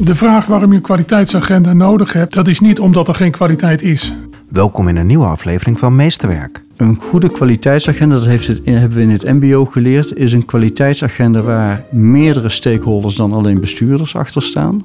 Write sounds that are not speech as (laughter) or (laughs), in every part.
De vraag waarom je een kwaliteitsagenda nodig hebt, dat is niet omdat er geen kwaliteit is. Welkom in een nieuwe aflevering van Meesterwerk. Een goede kwaliteitsagenda, dat heeft het, hebben we in het MBO geleerd, is een kwaliteitsagenda waar meerdere stakeholders dan alleen bestuurders achter staan.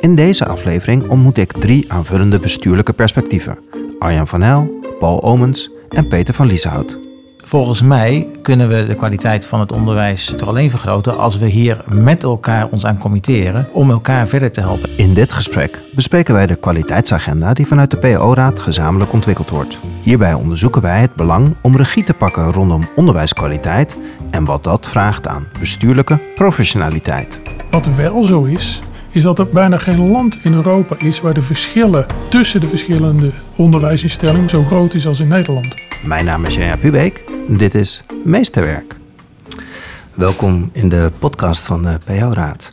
In deze aflevering ontmoet ik drie aanvullende bestuurlijke perspectieven: Arjan van Hel, Paul Omens en Peter van Lieshout. Volgens mij kunnen we de kwaliteit van het onderwijs toch alleen vergroten als we hier met elkaar ons aan committeren om elkaar verder te helpen. In dit gesprek bespreken wij de kwaliteitsagenda die vanuit de PO-raad gezamenlijk ontwikkeld wordt. Hierbij onderzoeken wij het belang om regie te pakken rondom onderwijskwaliteit en wat dat vraagt aan bestuurlijke professionaliteit. Wat wel zo is, is dat er bijna geen land in Europa is waar de verschillen tussen de verschillende onderwijsinstellingen zo groot is als in Nederland. Mijn naam is Janja Pubeek en dit is Meesterwerk. Welkom in de podcast van de PO-raad.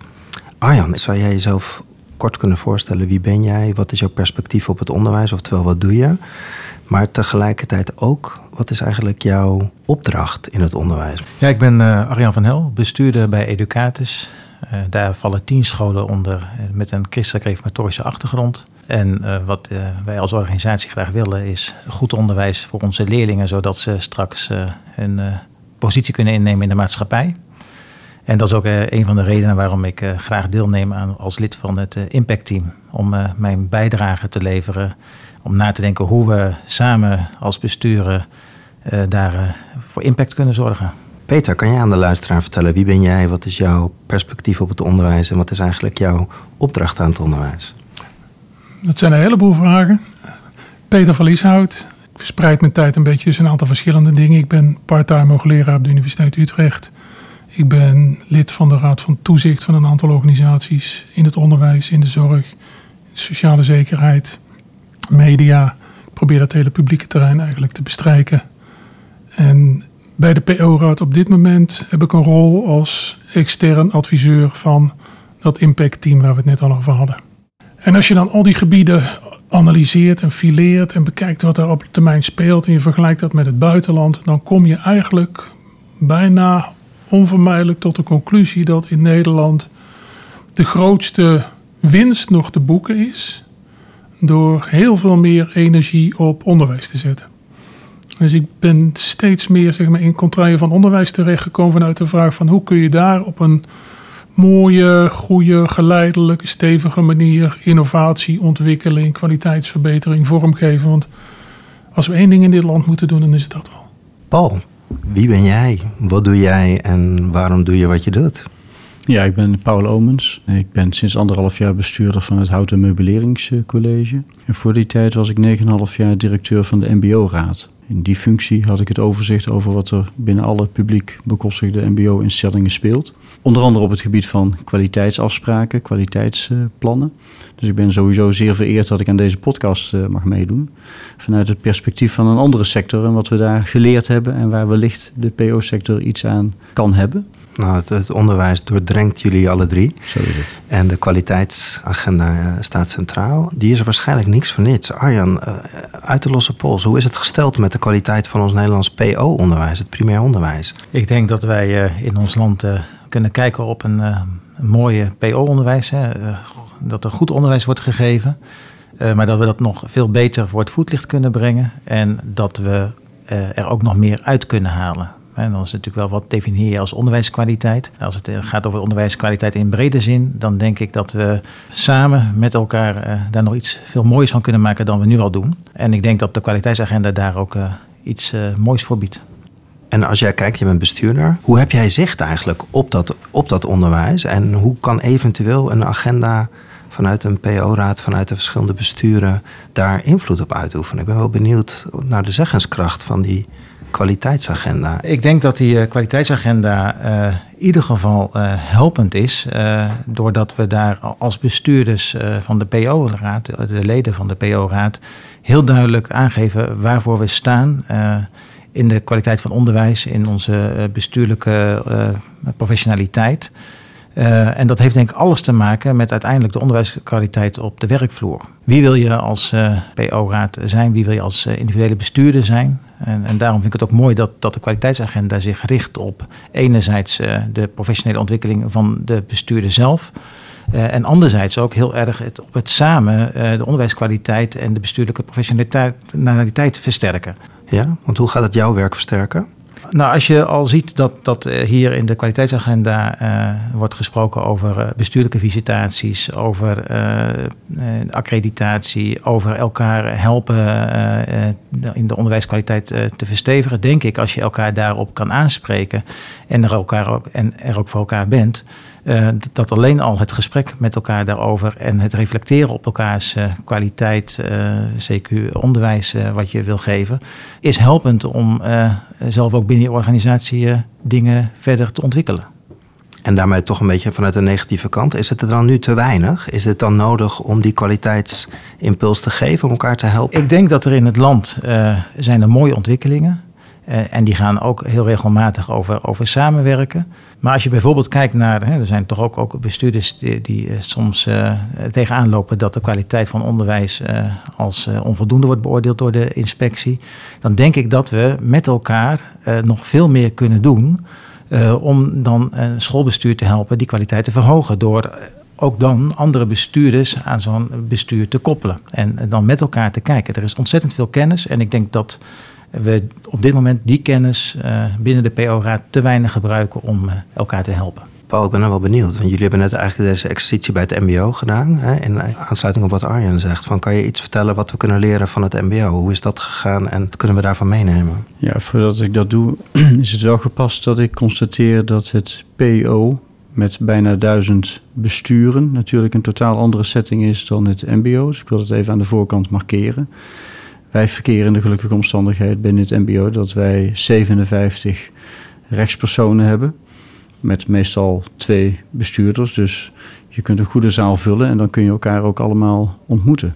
Arjan, zou jij jezelf kort kunnen voorstellen? Wie ben jij? Wat is jouw perspectief op het onderwijs? Oftewel, wat doe je? Maar tegelijkertijd ook, wat is eigenlijk jouw opdracht in het onderwijs? Ja, ik ben uh, Arjan van Hel, bestuurder bij Educatus. Uh, daar vallen tien scholen onder uh, met een christelijk reformatorische achtergrond. En uh, wat wij als organisatie graag willen is goed onderwijs voor onze leerlingen, zodat ze straks hun positie kunnen innemen in de maatschappij. En dat is ook een van de redenen waarom ik graag deelneem aan als lid van het impactteam. Om mijn bijdrage te leveren, om na te denken hoe we samen als besturen daar voor impact kunnen zorgen. Peter, kan jij aan de luisteraar vertellen wie ben jij, wat is jouw perspectief op het onderwijs en wat is eigenlijk jouw opdracht aan het onderwijs? Dat zijn een heleboel vragen. Peter van Lieshout. Ik verspreid mijn tijd een beetje tussen een aantal verschillende dingen. Ik ben parttime hoogleraar op de Universiteit Utrecht. Ik ben lid van de Raad van Toezicht van een aantal organisaties in het onderwijs, in de zorg, sociale zekerheid, media. Ik probeer dat hele publieke terrein eigenlijk te bestrijken. En bij de PO-raad op dit moment heb ik een rol als extern adviseur van dat impactteam waar we het net al over hadden. En als je dan al die gebieden analyseert en fileert en bekijkt wat er op termijn speelt en je vergelijkt dat met het buitenland, dan kom je eigenlijk bijna onvermijdelijk tot de conclusie dat in Nederland de grootste winst nog te boeken is door heel veel meer energie op onderwijs te zetten. Dus ik ben steeds meer zeg maar, in contraien van onderwijs terechtgekomen vanuit de vraag van hoe kun je daar op een mooie, goede, geleidelijke, stevige manier innovatie, ontwikkeling, kwaliteitsverbetering vormgeven. Want als we één ding in dit land moeten doen, dan is het dat wel. Paul, wie ben jij? Wat doe jij en waarom doe je wat je doet? Ja, ik ben Paul Omens. Ik ben sinds anderhalf jaar bestuurder van het Houten Meubeleringscollege. En voor die tijd was ik 9,5 jaar directeur van de MBO-raad. In die functie had ik het overzicht over wat er binnen alle publiek bekostigde MBO-instellingen speelt. Onder andere op het gebied van kwaliteitsafspraken, kwaliteitsplannen. Dus ik ben sowieso zeer vereerd dat ik aan deze podcast uh, mag meedoen. Vanuit het perspectief van een andere sector en wat we daar geleerd hebben en waar wellicht de PO-sector iets aan kan hebben. Nou, het, het, onderwijs doordrenkt jullie alle drie. Zo is het. En de kwaliteitsagenda staat centraal. Die is er waarschijnlijk niks voor niets. Arjan, uh, uit de losse pols, hoe is het gesteld met de kwaliteit van ons Nederlands PO-onderwijs, het primair onderwijs? Ik denk dat wij uh, in ons land kunnen kijken op een, een mooie PO-onderwijs. dat er goed onderwijs wordt gegeven. maar dat we dat nog veel beter voor het voetlicht kunnen brengen. En dat we er ook nog meer uit kunnen halen. En dan is het natuurlijk wel wat definieer je als onderwijskwaliteit. Als het gaat over onderwijskwaliteit in brede zin, dan denk ik dat we samen met elkaar uh, daar nog iets veel moois van kunnen maken dan we nu al doen. En ik denk dat de kwaliteitsagenda daar ook uh, iets moois voor biedt. En als jij kijkt, je bent bestuurder, hoe heb jij zicht eigenlijk op dat, op dat onderwijs? En hoe kan eventueel een agenda vanuit een PO-raad, vanuit de verschillende besturen, daar invloed op uitoefenen? Ik ben wel benieuwd naar de zeggenskracht van die kwaliteitsagenda? Ik denk dat die uh, kwaliteitsagenda uh, in ieder geval uh, helpend is, doordat we daar als bestuurders van de PO-raad, de leden van de PO-raad, heel duidelijk aangeven waarvoor we staan in de kwaliteit van onderwijs, in onze bestuurlijke professionaliteit. En dat heeft denk ik alles te maken met uiteindelijk de onderwijskwaliteit op de werkvloer. Wie wil je als PO-raad zijn? Wie wil je als individuele bestuurder zijn? En, en, daarom vind ik het ook mooi dat, dat de kwaliteitsagenda zich richt op enerzijds de professionele ontwikkeling van de bestuurder zelf. Uh, en anderzijds ook heel erg het, op het samen uh, de onderwijskwaliteit en de bestuurlijke professionaliteit versterken. Ja, want hoe gaat het jouw werk versterken? Nou, als je al ziet dat, dat hier in de kwaliteitsagenda uh, wordt gesproken over bestuurlijke visitaties, over accreditatie, over elkaar helpen in de onderwijskwaliteit te verstevigen, denk ik, als je elkaar daarop kan aanspreken en er, elkaar ook, en er ook voor elkaar bent, dat alleen al het gesprek met elkaar daarover en het reflecteren op elkaars kwaliteit, CQ onderwijs wat je wil geven, is helpend om zelf ook binnen je organisatie dingen verder te ontwikkelen. En daarmee toch een beetje vanuit de negatieve kant. Is het er dan nu te weinig? Is het dan nodig om die kwaliteitsimpuls te geven, om elkaar te helpen? Ik denk dat er in het land zijn er mooie ontwikkelingen uh, en die gaan ook heel regelmatig over, over samenwerken. Maar als je bijvoorbeeld kijkt naar, hè, er zijn toch ook, ook bestuurders die, die uh, soms tegenaan lopen dat de kwaliteit van onderwijs als onvoldoende wordt beoordeeld door de inspectie. Dan denk ik dat we met elkaar nog veel meer kunnen doen om dan een schoolbestuur te helpen die kwaliteit te verhogen. Door ook dan andere bestuurders aan zo'n bestuur te koppelen. En dan met elkaar te kijken. Er is ontzettend veel kennis en ik denk dat we op dit moment die kennis uh, binnen de PO-raad te weinig gebruiken om uh, elkaar te helpen. Paul, ik ben er wel benieuwd. Want jullie hebben net eigenlijk deze exercitie bij het MBO gedaan. Hè, in aansluiting op wat Arjen zegt. Van, kan je iets vertellen wat we kunnen leren van het MBO? Hoe is dat gegaan en wat kunnen we daarvan meenemen? Ja, voordat ik dat doe, (clears throat) is het wel gepast dat ik constateer dat het PO met bijna duizend besturen natuurlijk een totaal andere setting is dan het MBO. Dus ik wil het even aan de voorkant markeren. Wij verkeren in de gelukkige omstandigheid binnen het MBO dat wij 57 rechtspersonen hebben. Met meestal twee bestuurders. Dus je kunt een goede zaal vullen en dan kun je elkaar ook allemaal ontmoeten.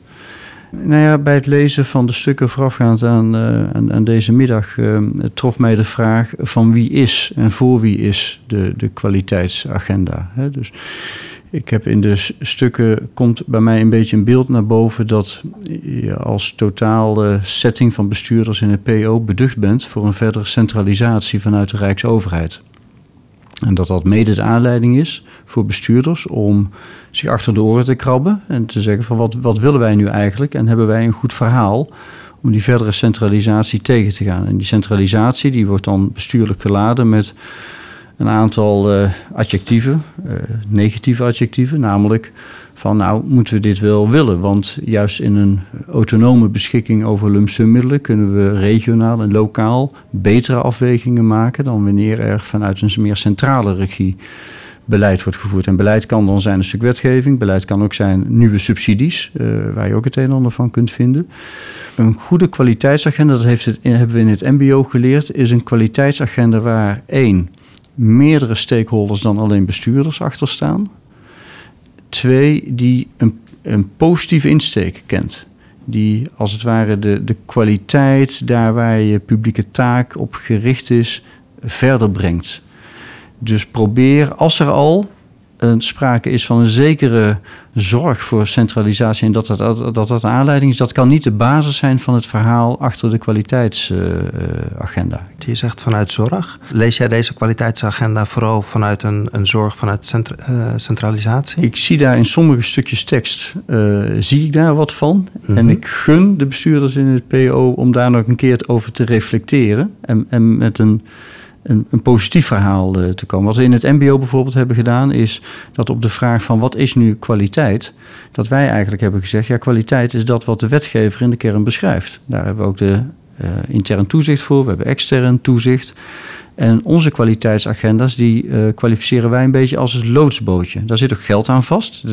Nou ja, bij het lezen van de stukken voorafgaand aan, uh, aan, deze middag uh, trof mij de vraag van wie is en voor wie is de, de kwaliteitsagenda. Hè? Dus ik heb in de stukken komt bij mij een beetje een beeld naar boven dat je als totale setting van bestuurders in het PO beducht bent voor een verdere centralisatie vanuit de Rijksoverheid. En dat dat mede de aanleiding is voor bestuurders om zich achter de oren te krabben en te zeggen van wat, wat willen wij nu eigenlijk en hebben wij een goed verhaal om die verdere centralisatie tegen te gaan. En die centralisatie die wordt dan bestuurlijk geladen met een aantal uh, adjectieven, uh, negatieve adjectieven, namelijk van nou moeten we dit wel willen, want juist in een autonome beschikking over lumsummiddelen kunnen we regionaal en lokaal betere afwegingen maken dan wanneer er vanuit een meer centrale regie beleid wordt gevoerd. En beleid kan dan zijn een stuk wetgeving, beleid kan ook zijn nieuwe subsidies, uh, waar je ook het een en ander van kunt vinden. Een goede kwaliteitsagenda, dat heeft het, hebben we in het MBO geleerd, is een kwaliteitsagenda waar één meerdere stakeholders dan alleen bestuurders achter staan. Twee, die een, een positieve insteek kent. Die als het ware de, de kwaliteit daar waar je publieke taak op gericht is, verder brengt. Dus probeer, als er al een sprake is van een zekere zorg voor centralisatie en dat dat, dat dat aanleiding is, dat kan niet de basis zijn van het verhaal achter de kwaliteitsagenda. Uh, je zegt vanuit zorg. Lees jij deze kwaliteitsagenda vooral vanuit een, een zorg vanuit centra, uh, centralisatie? Ik zie daar in sommige stukjes tekst uh, zie ik daar wat van. Mm-hmm. En ik gun de bestuurders in het PO om daar nog een keer over te reflecteren en, en met een een, een positief verhaal uh, te komen. Wat we in het MBO bijvoorbeeld hebben gedaan, is dat op de vraag van wat is nu kwaliteit, dat wij eigenlijk hebben gezegd, ja, kwaliteit is dat wat de wetgever in de kern beschrijft. Daar hebben we ook de uh, intern toezicht voor, we hebben extern toezicht. En onze kwaliteitsagenda's, die uh, kwalificeren wij een beetje als het loodsbootje. Daar zit ook geld aan vast.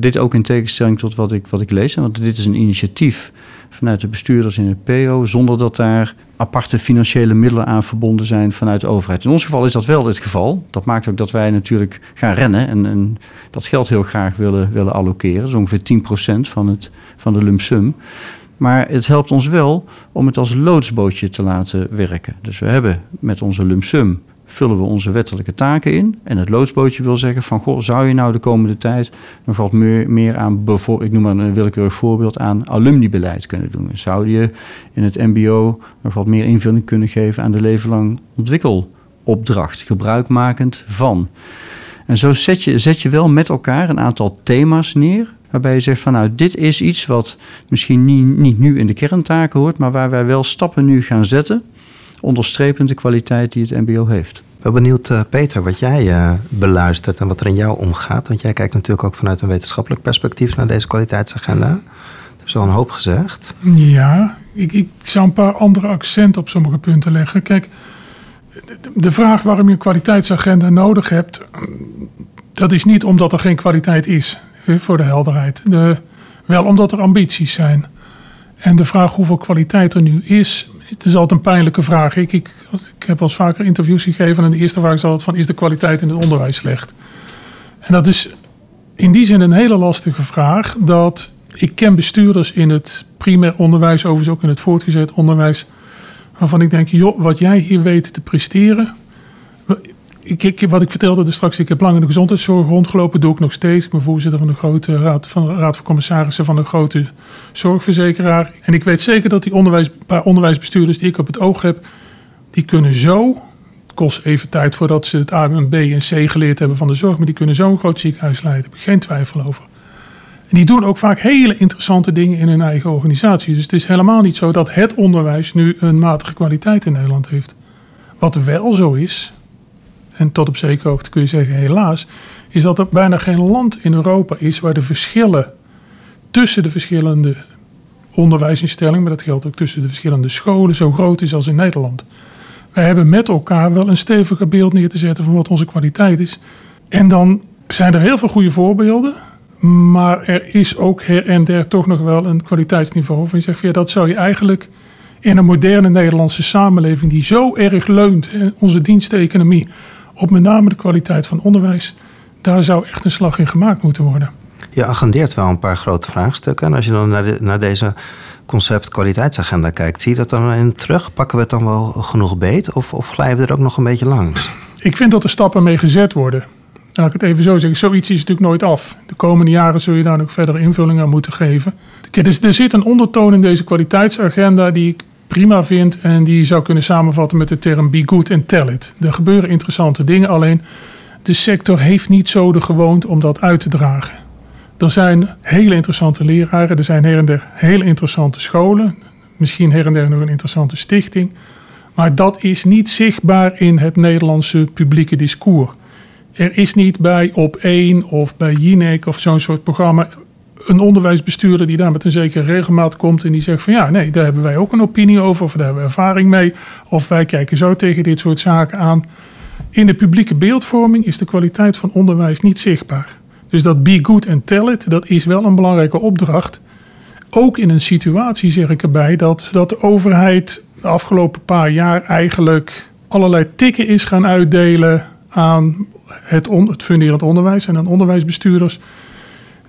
Dit ook in tegenstelling tot wat ik, wat ik lees. Want dit is een initiatief vanuit de bestuurders in het PO, zonder dat daar aparte financiële middelen aan verbonden zijn vanuit de overheid. In ons geval is dat wel het geval. Dat maakt ook dat wij natuurlijk gaan rennen en, en dat geld heel graag willen, willen allokeren. Dat is ongeveer 10% van, het, van de lump sum. Maar het helpt ons wel om het als loodsbootje te laten werken. Dus we hebben met onze lump sum vullen we onze wettelijke taken in. En het loodsbootje wil zeggen van, goh, zou je nou de komende tijd nog wat meer, meer aan, ik noem maar een willekeurig voorbeeld, aan alumnibeleid kunnen doen? Zou je in het mbo nog wat meer invulling kunnen geven aan de leven lang ontwikkelopdracht, gebruikmakend van? En zo zet je, zet je wel met elkaar een aantal thema's neer. Waarbij je zegt van nou, dit is iets wat misschien niet, niet nu in de kerntaken hoort, maar waar wij wel stappen nu gaan zetten. Onderstrepend de kwaliteit die het MBO heeft. Wel benieuwd, uh, Peter, wat jij uh, beluistert en wat er in jou omgaat. Want jij kijkt natuurlijk ook vanuit een wetenschappelijk perspectief naar deze kwaliteitsagenda. Er is al een hoop gezegd. Ja, ik, ik zou een paar andere accenten op sommige punten leggen. Kijk, de vraag waarom je een kwaliteitsagenda nodig hebt, dat is niet omdat er geen kwaliteit is, voor de helderheid. De, wel omdat er ambities zijn. En de vraag hoeveel kwaliteit er nu is, het is altijd een pijnlijke vraag. Ik, ik, ik heb eens vaker interviews gegeven en de eerste vraag is altijd van, is de kwaliteit in het onderwijs slecht? En dat is in die zin een hele lastige vraag, dat ik ken bestuurders in het primair onderwijs, overigens ook in het voortgezet onderwijs, waarvan ik denk, joh, wat jij hier weet te presteren. Ik, wat ik vertelde er straks, ik heb lang in de gezondheidszorg rondgelopen, doe ik nog steeds. Ik ben voorzitter van de grote raad van, raad van commissarissen van een grote zorgverzekeraar. En ik weet zeker dat die onderwijs, paar onderwijsbestuurders die ik op het oog heb, die kunnen zo, het kost even tijd voordat ze het A, B en C geleerd hebben van de zorg, maar die kunnen zo'n groot ziekenhuis leiden. Daar heb ik geen twijfel over. En die doen ook vaak hele interessante dingen in hun eigen organisatie. Dus het is helemaal niet zo dat het onderwijs nu een matige kwaliteit in Nederland heeft. Wat wel zo is, en tot op zekere hoogte kun je zeggen helaas, is dat er bijna geen land in Europa is waar de verschillen tussen de verschillende onderwijsinstellingen, maar dat geldt ook tussen de verschillende scholen, zo groot is als in Nederland. Wij hebben met elkaar wel een steviger beeld neer te zetten van wat onze kwaliteit is. En dan zijn er heel veel goede voorbeelden. Maar er is ook her en der toch nog wel een kwaliteitsniveau. Waarvan je zegt, ja, dat zou je eigenlijk in een moderne Nederlandse samenleving die zo erg leunt, onze diensteconomie, op met name de kwaliteit van onderwijs, daar zou echt een slag in gemaakt moeten worden. Je agendeert wel een paar grote vraagstukken. En als je dan naar, naar deze concept kwaliteitsagenda kijkt, zie je dat dan in terug? Pakken we het dan wel genoeg beet of, of glijden we er ook nog een beetje langs? Ik vind dat er stappen mee gezet worden laat ik het even zo zeggen, zoiets is natuurlijk nooit af. De komende jaren zul je daar nog verder invulling aan moeten geven. Dus er zit een ondertoon in deze kwaliteitsagenda die ik prima vind en die zou kunnen samenvatten met de term be good and tell it. Er gebeuren interessante dingen, alleen de sector heeft niet zo de gewoonte om dat uit te dragen. Er zijn hele interessante leraren, er zijn her en der hele interessante scholen, misschien her en der nog een interessante stichting. Maar dat is niet zichtbaar in het Nederlandse publieke discours. Er is niet bij Op 1 of bij Jinek of zo'n soort programma een onderwijsbestuurder die daar met een zekere regelmaat komt en die zegt van ja, nee, daar hebben wij ook een opinie over of daar hebben we ervaring mee of wij kijken zo tegen dit soort zaken aan. In de publieke beeldvorming is de kwaliteit van onderwijs niet zichtbaar. Dus dat be good and tell it, dat is wel een belangrijke opdracht. Ook in een situatie, zeg ik erbij, dat, dat de overheid de afgelopen paar jaar eigenlijk allerlei tikken is gaan uitdelen aan het, het funderend onderwijs en aan onderwijsbestuurders,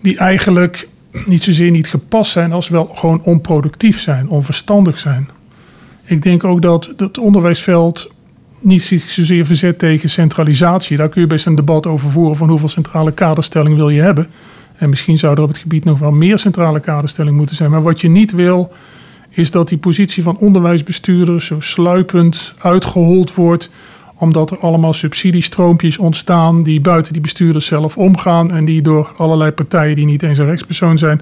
die eigenlijk niet zozeer niet gepast zijn, als wel gewoon onproductief zijn, onverstandig zijn. Ik denk ook dat het onderwijsveld niet zich zozeer verzet tegen centralisatie. Daar kun je best een debat over voeren van hoeveel centrale kaderstelling wil je hebben. En misschien zou er op het gebied nog wel meer centrale kaderstelling moeten zijn. Maar wat je niet wil, is dat die positie van onderwijsbestuurders zo sluipend uitgehold wordt omdat er allemaal subsidiestroompjes ontstaan die buiten die bestuurders zelf omgaan en die door allerlei partijen die niet eens een rechtspersoon zijn,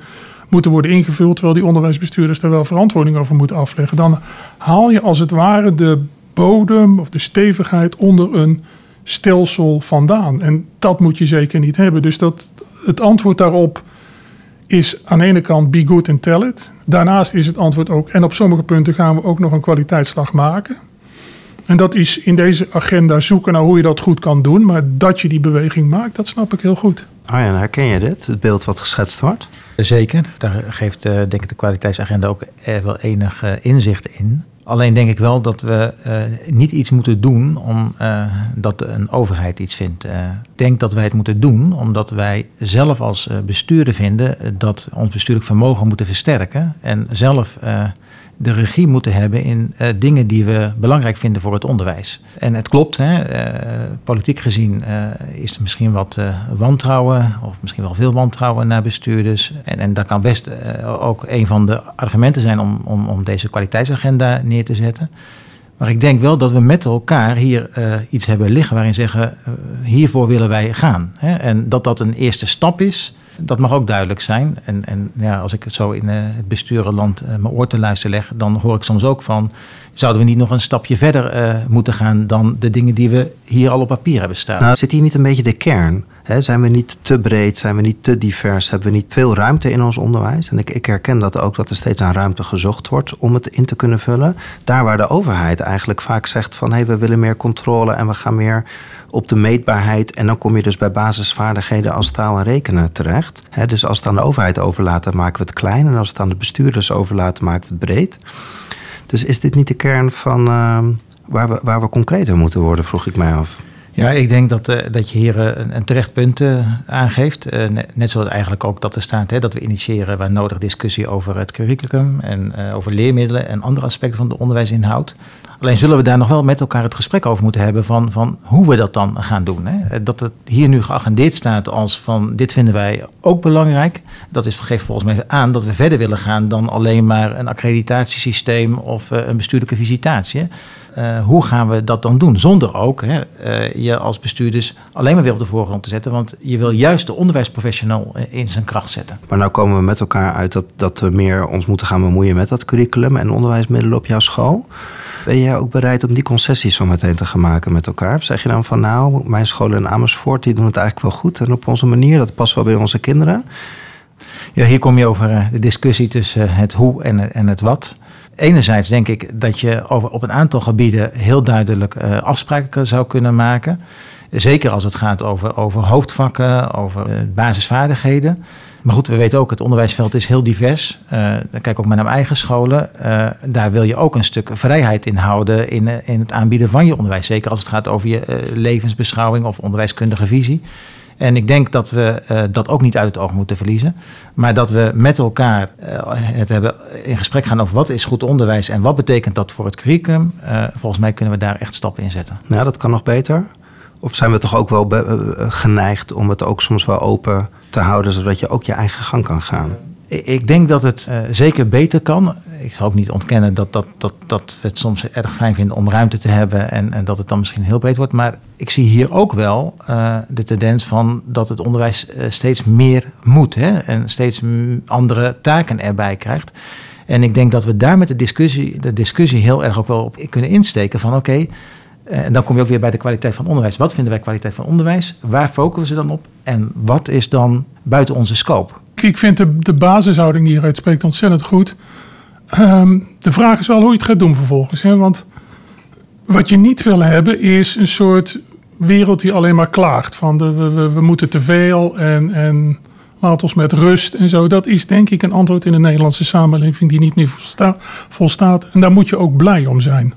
moeten worden ingevuld, terwijl die onderwijsbestuurders daar wel verantwoording over moeten afleggen. Dan haal je als het ware de bodem of de stevigheid onder een stelsel vandaan. En dat moet je zeker niet hebben. Dus dat, het antwoord daarop is aan de ene kant be good and tell it. Daarnaast is het antwoord ook, en op sommige punten gaan we ook nog een kwaliteitsslag maken. En dat is in deze agenda zoeken naar hoe je dat goed kan doen. Maar dat je die beweging maakt, dat snap ik heel goed. Arjan, herken je dit? Het beeld wat geschetst wordt? Zeker. Daar geeft uh, denk ik de kwaliteitsagenda ook wel enig uh, inzicht in. Alleen denk ik wel dat we uh, niet iets moeten doen omdat een overheid iets vindt. Ik denk dat wij het moeten doen omdat wij zelf als bestuurder vinden dat ons bestuurlijk vermogen moeten versterken. En zelf de regie moeten hebben in uh, dingen die we belangrijk vinden voor het onderwijs. En het klopt, hè, uh, politiek gezien uh, is er misschien wat wantrouwen, of misschien wel veel wantrouwen naar bestuurders. En, en dat kan best ook een van de argumenten zijn om, om, om deze kwaliteitsagenda neer te zetten. Maar ik denk wel dat we met elkaar hier iets hebben liggen waarin zeggen, hiervoor willen wij gaan. Hè? En dat dat een eerste stap is, dat mag ook duidelijk zijn. En, en ja, als ik het zo in uh, het besturenland mijn oor te luisteren leg, dan hoor ik soms ook van, zouden we niet nog een stapje verder moeten gaan dan de dingen die we hier al op papier hebben staan? Nou, zit hier niet een beetje de kern? He, zijn we niet te breed? Zijn we niet te divers? Hebben we niet veel ruimte in ons onderwijs? En ik, ik herken dat ook, dat er steeds aan ruimte gezocht wordt om het in te kunnen vullen. Daar waar de overheid eigenlijk vaak zegt van hé, hey, we willen meer controle en we gaan meer op de meetbaarheid. En dan kom je dus bij basisvaardigheden als taal en rekenen terecht. Dus als het aan de overheid overlaat, dan maken we het klein. En als het aan de bestuurders overlaat, maken we het breed. Dus is dit niet de kern van uh, waar, we, waar we concreter moeten worden, vroeg ik mij af. Ja, ik denk dat, uh, dat je hier uh, een, een, terecht punt uh, aangeeft. net, net zoals eigenlijk ook dat er staat hè, dat we initiëren waar nodig discussie over het curriculum en over leermiddelen en andere aspecten van de onderwijsinhoud. Alleen zullen we daar nog wel met elkaar het gesprek over moeten hebben van, van hoe we dat dan gaan doen. Hè? Dat het hier nu geagendeerd staat als van dit vinden wij ook belangrijk. Dat is, geeft volgens mij aan dat we verder willen gaan dan alleen maar een accreditatiesysteem of een bestuurlijke visitatie. Uh, hoe gaan we dat dan doen? Zonder ook hè, uh, je als bestuurders alleen maar weer op de voorgrond te zetten. Want je wil juist de onderwijsprofessional in zijn kracht zetten. Maar nou komen we met elkaar uit dat, dat we meer ons moeten gaan bemoeien met dat curriculum en onderwijsmiddelen op jouw school. Ben jij ook bereid om die concessies zo meteen te gaan maken met elkaar? Of zeg je dan van nou, mijn scholen in Amersfoort die doen het eigenlijk wel goed. En op onze manier, dat past wel bij onze kinderen. Ja, hier kom je over de discussie tussen het hoe en, en het wat enerzijds denk ik dat je over, op een aantal gebieden heel duidelijk uh, afspraken zou kunnen maken. Zeker als het gaat over, over hoofdvakken, over uh, basisvaardigheden. Maar goed, we weten ook, het onderwijsveld is heel divers. Uh, kijk ook maar naar mijn eigen scholen. daar wil je ook een stuk vrijheid in houden in, in het aanbieden van je onderwijs. Zeker als het gaat over je levensbeschouwing of onderwijskundige visie. En ik denk dat we uh, dat ook niet uit het oog moeten verliezen. Maar dat we met elkaar uh, het hebben in gesprek gaan over wat is goed onderwijs en wat betekent dat voor het curriculum. Uh, volgens mij kunnen we daar echt stappen in zetten. Ja, dat kan nog beter. Of zijn we toch ook wel geneigd om het ook soms wel open te houden, zodat je ook je eigen gang kan gaan? Ik denk dat het uh, zeker beter kan. Ik zal ook niet ontkennen dat, dat, dat, dat we het soms erg fijn vinden om ruimte te hebben en, en dat het dan misschien heel breed wordt. Maar ik zie hier ook wel uh, de tendens van dat het onderwijs uh, steeds meer moet hè, en steeds andere taken erbij krijgt. En ik denk dat we daar met de discussie, de discussie heel erg ook wel op kunnen insteken van oké, en dan kom je ook weer bij de kwaliteit van onderwijs. Wat vinden wij kwaliteit van onderwijs? Waar focussen we dan op? En wat is dan buiten onze scope? Ik vind de, de basishouding die hieruit spreekt ontzettend goed. Um, de vraag is wel hoe je het gaat doen vervolgens. Hè? Want wat je niet wil hebben is een soort wereld die alleen maar klaagt. Van de, we, we, moeten te veel en, en laat ons met rust en zo. Dat is denk ik een antwoord in de Nederlandse samenleving die niet meer volsta volstaat. En daar moet je ook blij om zijn.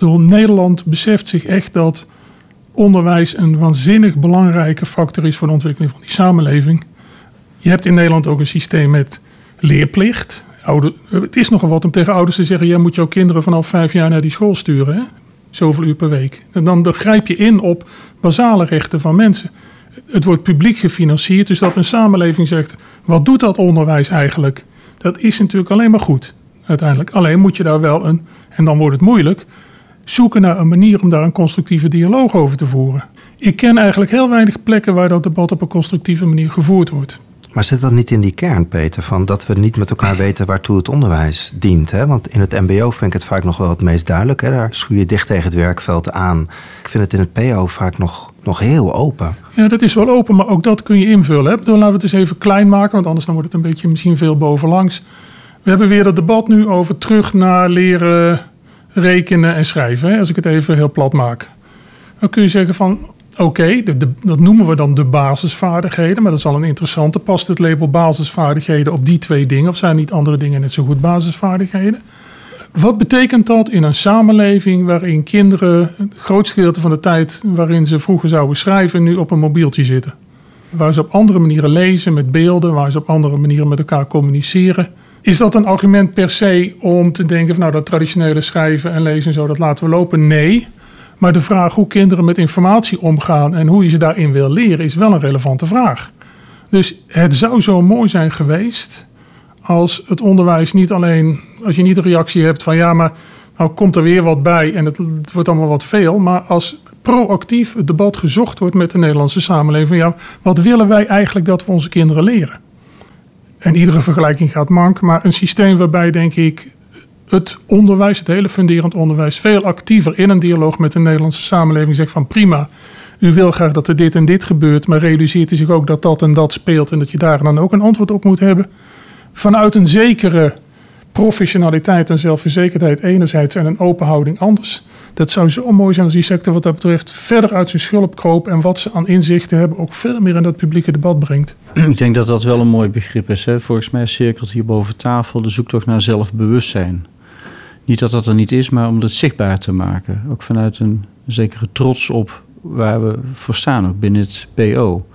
Bedoel, Nederland beseft zich echt dat onderwijs een waanzinnig belangrijke factor is voor de ontwikkeling van die samenleving. Je hebt in Nederland ook een systeem met leerplicht. Het is nogal wat om tegen ouders te zeggen: jij moet jouw kinderen vanaf vijf jaar naar die school sturen. Hè? Zoveel uur per week. En dan grijp je in op basale rechten van mensen. Het wordt publiek gefinancierd, dus dat een samenleving zegt: wat doet dat onderwijs eigenlijk? Dat is natuurlijk alleen maar goed, uiteindelijk. Alleen moet je daar wel een, en dan wordt het moeilijk, zoeken naar een manier om daar een constructieve dialoog over te voeren. Ik ken eigenlijk heel weinig plekken waar dat debat op een constructieve manier gevoerd wordt. Maar zit dat niet in die kern, Peter, van dat we niet met elkaar (clears throat) weten waartoe het onderwijs dient? Hè? Want in het MBO vind ik het vaak nog wel het meest duidelijk. Hè? Daar schuur je dicht tegen het werkveld aan. Ik vind het in het PO vaak nog, nog heel open. Ja, dat is wel open, maar ook dat kun je invullen. Hè? Dan laten we het eens even klein maken, want anders dan wordt het een beetje misschien veel bovenlangs. We hebben weer het debat nu over terug naar leren rekenen en schrijven. Als ik het even heel plat maak. Dan kun je zeggen van Oké, dat noemen we dan de basisvaardigheden, maar dat is al een interessante. Past het label basisvaardigheden op die twee dingen of zijn niet andere dingen net zo goed basisvaardigheden? Wat betekent dat in een samenleving waarin kinderen het grootste gedeelte van de tijd waarin ze vroeger zouden schrijven, nu op een mobieltje zitten? Waar ze op andere manieren lezen met beelden, waar ze op andere manieren met elkaar communiceren. Is dat een argument per se om te denken van nou dat traditionele schrijven en lezen en zo, dat laten we lopen? Nee. Maar de vraag hoe kinderen met informatie omgaan en hoe je ze daarin wil leren, is wel een relevante vraag. Dus het zou zo mooi zijn geweest als het onderwijs niet alleen, als je niet de reactie hebt van ja, maar Nou komt er weer wat bij en het, het wordt allemaal wat veel. Maar als proactief het debat gezocht wordt met de Nederlandse samenleving. Ja, wat willen wij eigenlijk dat we onze kinderen leren? En iedere vergelijking gaat mank. Maar een systeem waarbij, denk ik, het onderwijs, het hele funderend onderwijs, veel actiever in een dialoog met de Nederlandse samenleving zegt van prima. U wil graag dat er dit en dit gebeurt, maar realiseert u zich ook dat dat en dat speelt en dat je daar dan ook een antwoord op moet hebben. Vanuit een zekere professionaliteit en zelfverzekerdheid enerzijds en een open houding anders. Dat zou zo mooi zijn als die sector wat dat betreft verder uit zijn schulp kroop en wat ze aan inzichten hebben ook veel meer in dat publieke debat brengt. Ik denk dat dat wel een mooi begrip is. Hè? Volgens mij cirkelt hier boven tafel de zoektocht naar zelfbewustzijn. Niet dat dat er niet is, maar om het zichtbaar te maken. Ook vanuit een zekere trots op waar we voor staan, ook binnen het PO.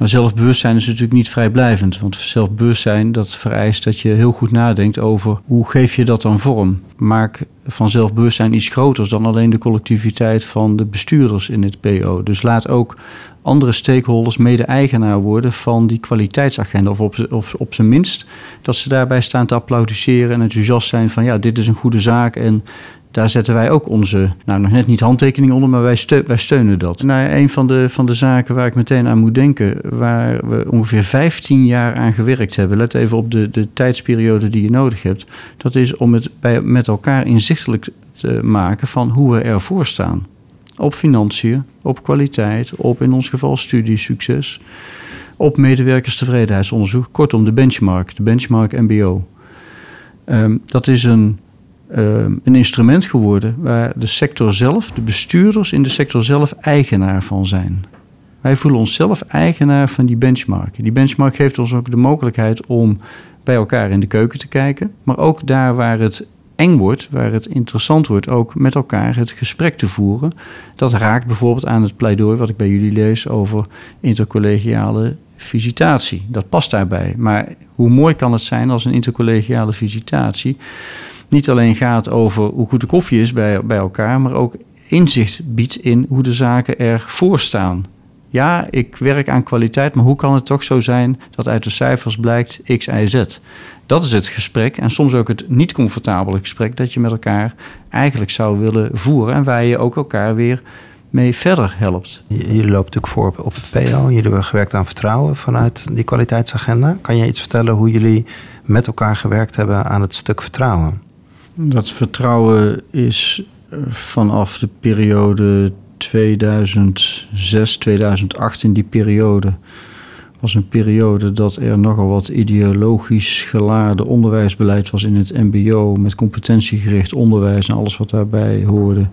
Maar zelfbewustzijn is natuurlijk niet vrijblijvend. Want zelfbewustzijn dat vereist dat je heel goed nadenkt over hoe geef je dat dan vorm. Maak van zelfbewustzijn iets groters dan alleen de collectiviteit van de bestuurders in het PO. Dus laat ook andere stakeholders mede-eigenaar worden van die kwaliteitsagenda. Of op, of op zijn minst dat ze daarbij staan te applaudisseren en enthousiast zijn van ja, dit is een goede zaak en daar zetten wij ook onze, nou nog net niet handtekening onder, maar wij, wij steunen dat. Nou, een van de, van de zaken waar ik meteen aan moet denken, waar we ongeveer 15 jaar aan gewerkt hebben, let even op de, de tijdsperiode die je nodig hebt, dat is om het bij, met elkaar inzichtelijk te maken van hoe we ervoor staan. Op financiën, op kwaliteit, op in ons geval studiesucces, op medewerkerstevredenheidsonderzoek, kortom de benchmark, de benchmark MBO. Um, dat is een Ehm, een instrument geworden waar de sector zelf, de bestuurders in de sector zelf eigenaar van zijn. Wij voelen onszelf eigenaar van die benchmark. Die benchmark geeft ons ook de mogelijkheid om bij elkaar in de keuken te kijken, maar ook daar waar het eng wordt, waar het interessant wordt, ook met elkaar het gesprek te voeren. Dat raakt bijvoorbeeld aan het pleidooi wat ik bij jullie lees over intercollegiale visitatie. Dat past daarbij. Maar hoe mooi kan het zijn als een intercollegiale visitatie niet alleen gaat over hoe goed de koffie is bij, bij elkaar, maar ook inzicht biedt in hoe de zaken ervoor staan. Ja, ik werk aan kwaliteit, maar hoe kan het toch zo zijn dat uit de cijfers blijkt X, Y, Z? Dat is het gesprek en soms ook het niet comfortabele gesprek dat je met elkaar eigenlijk zou willen voeren en waar je ook elkaar weer mee verder helpt. Jullie lopen natuurlijk voor op het PO. Jullie hebben gewerkt aan vertrouwen vanuit die kwaliteitsagenda. Kan je iets vertellen hoe jullie met elkaar gewerkt hebben aan het stuk vertrouwen? Dat vertrouwen is eh, vanaf de periode 2006, 2008 in die periode was een periode dat er nogal wat ideologisch geladen onderwijsbeleid was in het MBO met competentiegericht onderwijs en alles wat daarbij hoorde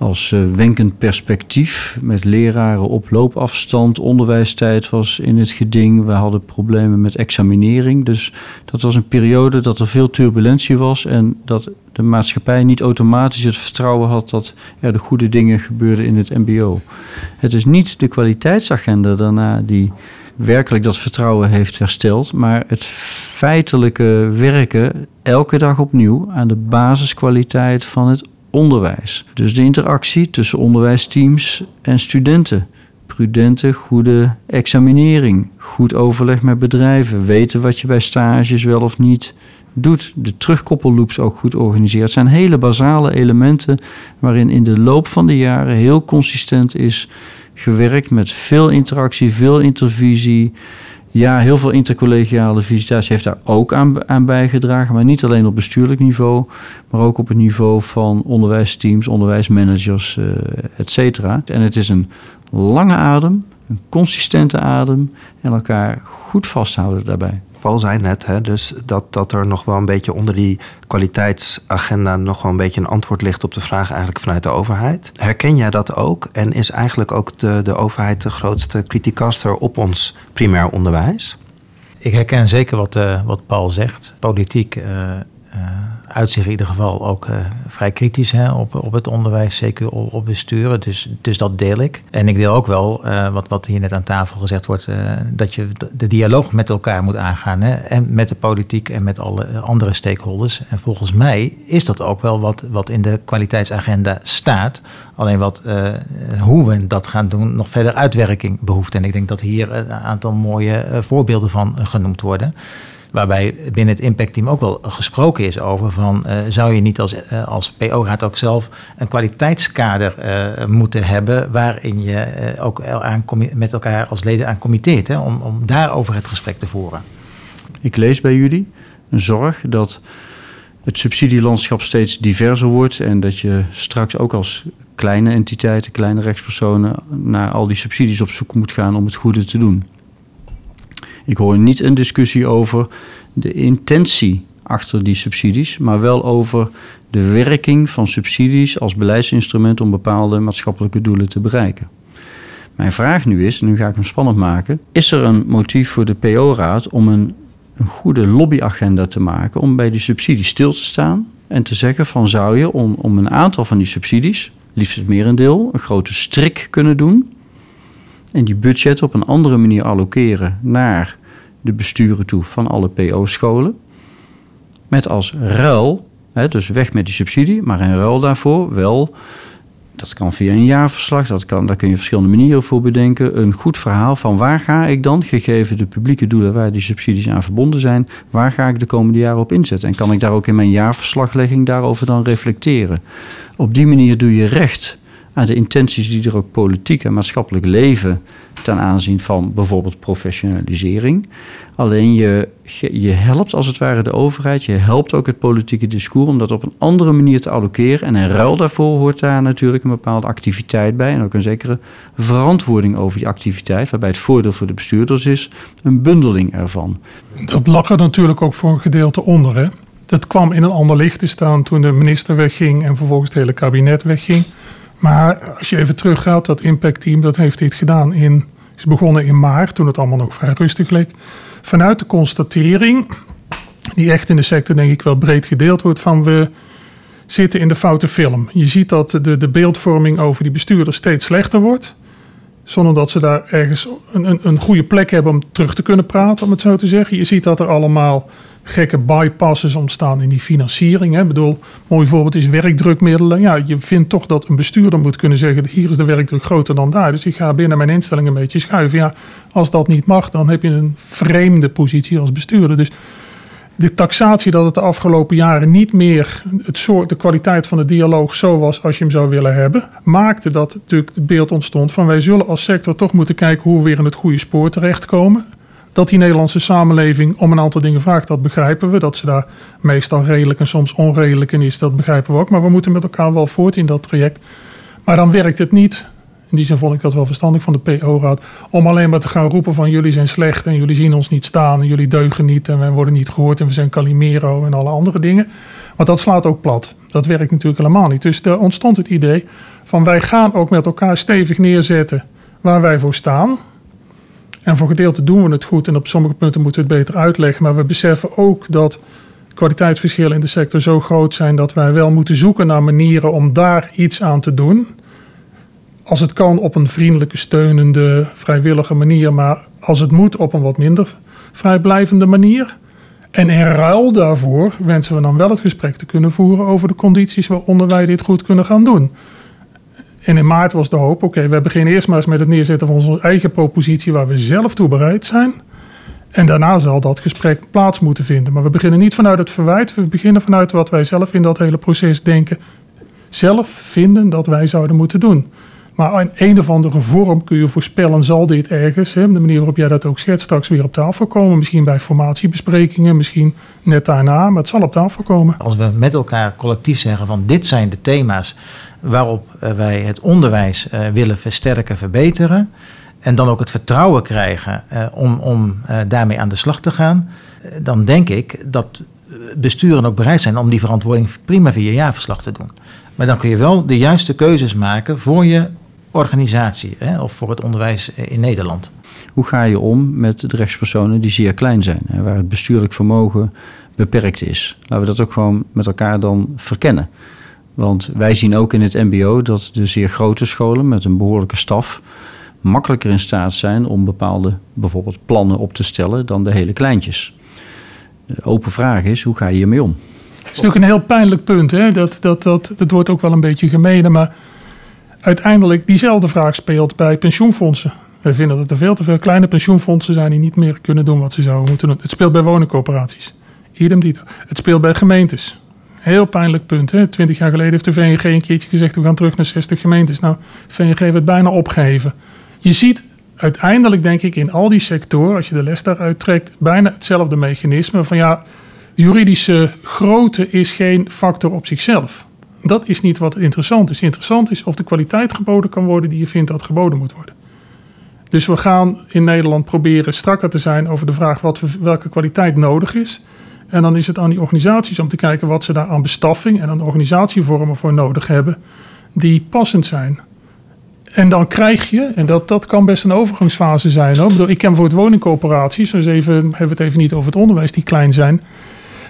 als uh, wenkend perspectief met leraren op loopafstand. Onderwijstijd was in het geding. We hadden problemen met examinering. Dus dat was een periode dat er veel turbulentie was en dat de maatschappij niet automatisch het vertrouwen had dat er de goede dingen gebeurden in het MBO. Het is niet de kwaliteitsagenda daarna die werkelijk dat vertrouwen heeft hersteld, maar het feitelijke werken elke dag opnieuw aan de basiskwaliteit van het onderwijs. Dus de interactie tussen onderwijsteams en studenten. Prudente, goede examinering, goed overleg met bedrijven, weten wat je bij stages wel of niet doet. De terugkoppelloops ook goed organiseert. Het zijn hele basale elementen waarin in de loop van de jaren heel consistent is gewerkt met veel interactie, veel intervisie. Ja, heel veel intercollegiale visitatie heeft daar ook aan, aan bijgedragen. Maar niet alleen op bestuurlijk niveau, maar ook op het niveau van onderwijsteams, onderwijsmanagers, uh, et cetera. En het is een lange adem, een consistente adem en elkaar goed vasthouden daarbij. Paul zei net, hè, dus dat, dat er nog wel een beetje onder die kwaliteitsagenda nog wel een beetje een antwoord ligt op de vraag eigenlijk vanuit de overheid. Herken jij dat ook? En is eigenlijk ook de, de overheid de grootste kritiekaster op ons primair onderwijs? Ik herken zeker wat, uh, wat Paul zegt. Politiek uh, uh, uitzicht in ieder geval ook uh, vrij kritisch hè, op, op het onderwijs, zeker op, op besturen. Dus, dus dat deel ik. En ik deel ook wel uh, wat, wat hier net aan tafel gezegd wordt, uh, dat je de dialoog met elkaar moet aangaan. Hè, en met de politiek en met alle andere stakeholders. En volgens mij is dat ook wel wat, wat in de kwaliteitsagenda staat. Alleen wat, hoe we dat gaan doen, nog verder uitwerking behoeft. En ik denk dat hier een aantal mooie voorbeelden van genoemd worden. Waarbij binnen het impactteam ook wel gesproken is over van uh, zou je niet als, uh, als PO-raad ook zelf een kwaliteitskader uh, moeten hebben waarin je ook aan, met elkaar als leden aan committeert, hè, om, om daarover het gesprek te voeren. Ik lees bij jullie een zorg dat het subsidielandschap steeds diverser wordt en dat je straks ook als kleine entiteiten, kleine rechtspersonen naar al die subsidies op zoek moet gaan om het goede te doen. Ik hoor niet een discussie over de intentie achter die subsidies, maar wel over de werking van subsidies als beleidsinstrument om bepaalde maatschappelijke doelen te bereiken. Mijn vraag nu is, en nu ga ik hem spannend maken, is er een motief voor de PO-raad om een, goede lobbyagenda te maken om bij die subsidies stil te staan en te zeggen van zou je om, om een aantal van die subsidies, liefst het merendeel, een grote strik kunnen doen en die budget op een andere manier allokeren naar de besturen toe van alle PO-scholen. Met als ruil, hè, dus weg met die subsidie, maar in ruil daarvoor wel, dat kan via een jaarverslag, dat kan, daar kun je verschillende manieren voor bedenken. Een goed verhaal van waar ga ik dan, gegeven de publieke doelen waar die subsidies aan verbonden zijn, waar ga ik de komende jaren op inzetten? En kan ik daar ook in mijn jaarverslaglegging daarover dan reflecteren? Op die manier doe je recht de intenties die er ook politiek en maatschappelijk leven ten aanzien van bijvoorbeeld professionalisering. Alleen je, je helpt als het ware de overheid, je helpt ook het politieke discours om dat op een andere manier te allokeren. En in ruil daarvoor hoort daar natuurlijk een bepaalde activiteit bij en ook een zekere verantwoording over die activiteit, waarbij het voordeel voor de bestuurders is een bundeling ervan. Dat lag er natuurlijk ook voor een gedeelte onder. Hè? Dat kwam in een ander licht te staan toen de minister wegging en vervolgens het hele kabinet wegging. Maar als je even teruggaat, dat impactteam dat heeft dit gedaan in, is begonnen in maart, toen het allemaal nog vrij rustig leek. Vanuit de constatering, die echt in de sector denk ik wel breed gedeeld wordt, van we zitten in de foute film. Je ziet dat de, de beeldvorming over die bestuurders steeds slechter wordt. Zonder dat ze daar ergens een, een, een goede plek hebben om terug te kunnen praten, om het zo te zeggen. Je ziet dat er allemaal gekke bypasses ontstaan in die financiering. Hè. Ik bedoel, mooi voorbeeld is werkdrukmiddelen. Ja, je vindt toch dat een bestuurder moet kunnen zeggen: hier is de werkdruk groter dan daar. Dus ik ga binnen mijn instelling een beetje schuiven. Ja, als dat niet mag, dan heb je een vreemde positie als bestuurder. Dus de taxatie dat het de afgelopen jaren niet meer het soort, de kwaliteit van de dialoog zo was als je hem zou willen hebben, maakte dat natuurlijk het beeld ontstond van wij zullen als sector toch moeten kijken hoe we weer in het goede spoor terechtkomen dat die Nederlandse samenleving om een aantal dingen vraagt, dat begrijpen we. Dat ze daar meestal redelijk en soms onredelijk in is, dat begrijpen we ook. Maar we moeten met elkaar wel voort in dat traject. Maar dan werkt het niet, in die zin vond ik dat wel verstandig van de PO-raad, om alleen maar te gaan roepen van jullie zijn slecht en jullie zien ons niet staan en jullie deugen niet en wij worden niet gehoord en we zijn Calimero en alle andere dingen. Want dat slaat ook plat. Dat werkt natuurlijk helemaal niet. Dus er ontstond het idee van wij gaan ook met elkaar stevig neerzetten waar wij voor staan. En voor gedeelte doen we het goed en op sommige punten moeten we het beter uitleggen. Maar we beseffen ook dat kwaliteitsverschillen in de sector zo groot zijn dat wij wel moeten zoeken naar manieren om daar iets aan te doen. Als het kan op een vriendelijke, steunende, vrijwillige manier, maar als het moet op een wat minder vrijblijvende manier. En in ruil daarvoor wensen we dan wel het gesprek te kunnen voeren over de condities waaronder wij dit goed kunnen gaan doen. En in maart was de hoop, oké, we beginnen eerst maar eens met het neerzetten van onze eigen propositie waar we zelf toe bereid zijn. En daarna zal dat gesprek plaats moeten vinden. Maar we beginnen niet vanuit het verwijt, we beginnen vanuit wat wij zelf in dat hele proces denken, zelf vinden dat wij zouden moeten doen. Maar in een of andere vorm kun je voorspellen, zal dit ergens, hè, de manier waarop jij dat ook schetst, straks weer op tafel komen. Misschien bij formatiebesprekingen, misschien net daarna, maar het zal op tafel komen. Als we met elkaar collectief zeggen van dit zijn de thema's waarop eh, wij het onderwijs eh, willen versterken, verbeteren. En dan ook het vertrouwen krijgen eh, om, om daarmee aan de slag te gaan. dan denk ik dat besturen ook bereid zijn om die verantwoording prima via jaarverslag te doen. Maar dan kun je wel de juiste keuzes maken voor je organisatie hè, of voor het onderwijs in Nederland. Hoe ga je om met de rechtspersonen die zeer klein zijn, hè, waar het bestuurlijk vermogen beperkt is? Laten we dat ook gewoon met elkaar dan verkennen. Want wij zien ook in het MBO dat de zeer grote scholen met een behoorlijke staf makkelijker in staat zijn om bepaalde bijvoorbeeld plannen op te stellen dan de hele kleintjes. De open vraag is, hoe ga je hiermee om? Het is natuurlijk een heel pijnlijk punt. Hè? Dat, dat, dat, dat wordt ook wel een beetje gemeen. Maar uiteindelijk diezelfde vraag speelt bij pensioenfondsen. Wij vinden dat er veel te veel kleine pensioenfondsen zijn die niet meer kunnen doen wat ze zouden moeten doen. Het speelt bij woningcorporaties. Idem dito. Het speelt bij gemeentes. Heel pijnlijk punt. Hè? Twintig jaar geleden heeft de VNG een keertje gezegd... we gaan terug naar 60 gemeentes. Nou, de VNG het bijna opgegeven. Je ziet uiteindelijk, denk ik, in al die sectoren... als je de les daaruit trekt, bijna hetzelfde mechanisme... van ja, juridische grootte is geen factor op zichzelf. Dat is niet wat interessant is. Interessant is of de kwaliteit geboden kan worden... die je vindt dat geboden moet worden. Dus we gaan in Nederland proberen strakker te zijn over de vraag wat, welke kwaliteit nodig is. En dan is het aan die organisaties om te kijken wat ze daar aan bestaffing en aan organisatievormen voor nodig hebben, die passend zijn. En dan krijg je, en dat, dat kan best een overgangsfase zijn. Hoor. Ik, ken voor het woningcoöperaties, dus even, hebben we het even niet over het onderwijs, die klein zijn.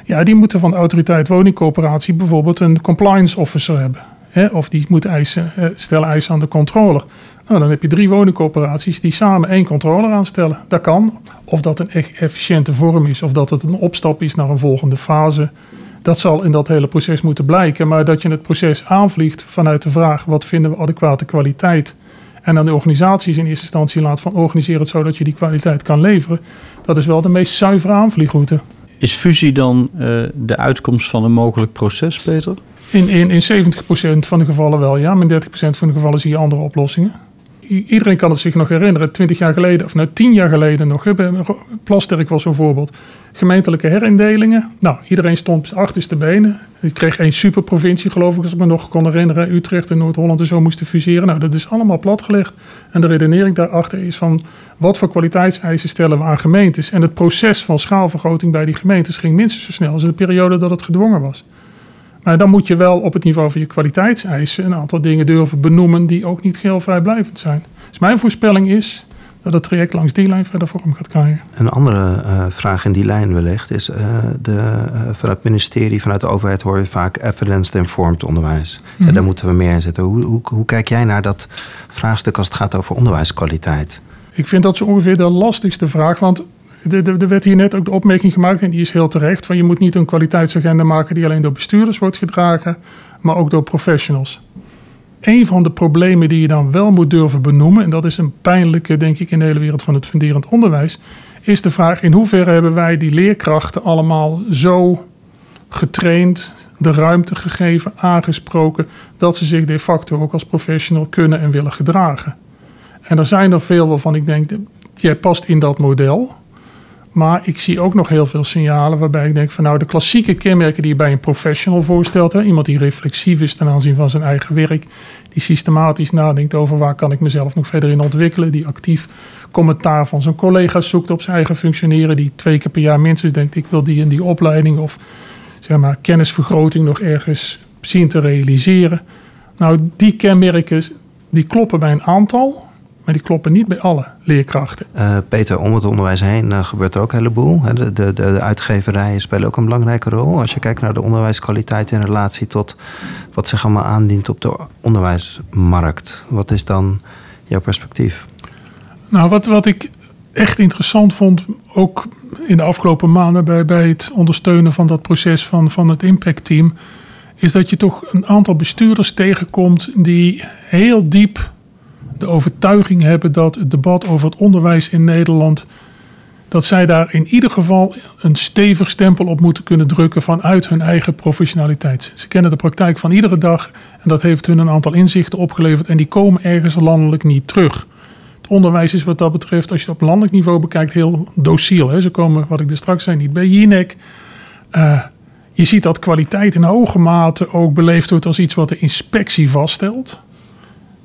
Ja, die moeten van de autoriteit woningcoöperatie bijvoorbeeld een compliance officer hebben. Hè? Of die moeten eisen, eh, stellen eisen aan de controller. Nou, dan heb je drie woningcorporaties die samen één controller aanstellen. Dat kan. Of dat een echt efficiënte vorm is, of dat het een opstap is naar een volgende fase. Dat zal in dat hele proces moeten blijken. Maar dat je het proces aanvliegt vanuit de vraag: wat vinden we adequate kwaliteit? En dan de organisaties in eerste instantie laat van organiseren het zo dat je die kwaliteit kan leveren. Dat is wel de meest zuivere aanvliegroute. Is fusie dan uh, de uitkomst van een mogelijk proces, Peter? In, in, in 70% van de gevallen wel, ja. Maar in 30% van de gevallen zie je andere oplossingen iedereen kan het zich nog herinneren. Twintig jaar geleden, of nou tien jaar geleden nog. Plasterk was zo'n voorbeeld. Gemeentelijke herindelingen. Nou, iedereen stond op achterste benen. Ik kreeg één superprovincie, geloof ik, als ik me nog kon herinneren. Utrecht en Noord-Holland en zo moesten fuseren. Nou, dat is allemaal platgelegd. En de redenering daarachter is van... wat voor kwaliteitseisen stellen we aan gemeentes? En het proces van schaalvergroting bij die gemeentes ging minstens zo snel... als de periode dat het gedwongen was. Maar dan moet je wel op het niveau van je kwaliteitseisen een aantal dingen durven benoemen die ook niet geheel vrijblijvend zijn. Dus mijn voorspelling is dat het traject langs die lijn verder vorm gaat krijgen. Een andere uh, vraag in die lijn wellicht is: uh, de, uh, vanuit het ministerie, vanuit de overheid hoor je vaak evidence-informed onderwijs. Mm -hmm. daar moeten we meer in zetten. Hoe, hoe, hoe kijk jij naar dat vraagstuk als het gaat over onderwijskwaliteit? Ik vind dat zo ongeveer de lastigste vraag, want er werd hier net ook de opmerking gemaakt, en die is heel terecht, van je moet niet een kwaliteitsagenda maken die alleen door bestuurders wordt gedragen, maar ook door professionals. Een van de problemen die je dan wel moet durven benoemen, en dat is een pijnlijke, denk ik, in de hele wereld van het funderend onderwijs, is de vraag in hoeverre hebben wij die leerkrachten allemaal zo getraind, de ruimte gegeven, aangesproken, dat ze zich de facto ook als professional kunnen en willen gedragen. En er zijn er veel waarvan ik denk, jij past in dat model. Maar ik zie ook nog heel veel signalen waarbij ik denk van nou de klassieke kenmerken die je bij een professional voorstelt. Hè, iemand die reflexief is ten aanzien van zijn eigen werk. Die systematisch nadenkt over waar kan ik mezelf nog verder in ontwikkelen. Die actief commentaar van zijn collega's zoekt op zijn eigen functioneren. Die twee keer per jaar minstens denkt ik wil die en die opleiding of zeg maar kennisvergroting nog ergens zien te realiseren. Nou die kenmerken die kloppen bij een aantal maar die kloppen niet bij alle leerkrachten. Uh, Peter, om het onderwijs heen uh, gebeurt er ook een heleboel. De, de, de uitgeverijen spelen ook een belangrijke rol. Als je kijkt naar de onderwijskwaliteit in relatie tot wat zich allemaal aandient op de onderwijsmarkt. Wat is dan jouw perspectief? Nou, wat, wat ik echt interessant vond, ook in de afgelopen maanden bij, bij het ondersteunen van dat proces van, van het impactteam, is dat je toch een aantal bestuurders tegenkomt die heel diep de overtuiging hebben dat het debat over het onderwijs in Nederland. dat zij daar in ieder geval een stevig stempel op moeten kunnen drukken vanuit hun eigen professionaliteit. Ze kennen de praktijk van iedere dag en dat heeft hun een aantal inzichten opgeleverd en die komen ergens landelijk niet terug. Het onderwijs is wat dat betreft, als je het op landelijk niveau bekijkt, heel dociel. Hè. Ze komen, wat ik er straks zei, niet bij Jinek. Uh, je ziet dat kwaliteit in hoge mate ook beleefd wordt als iets wat de inspectie vaststelt.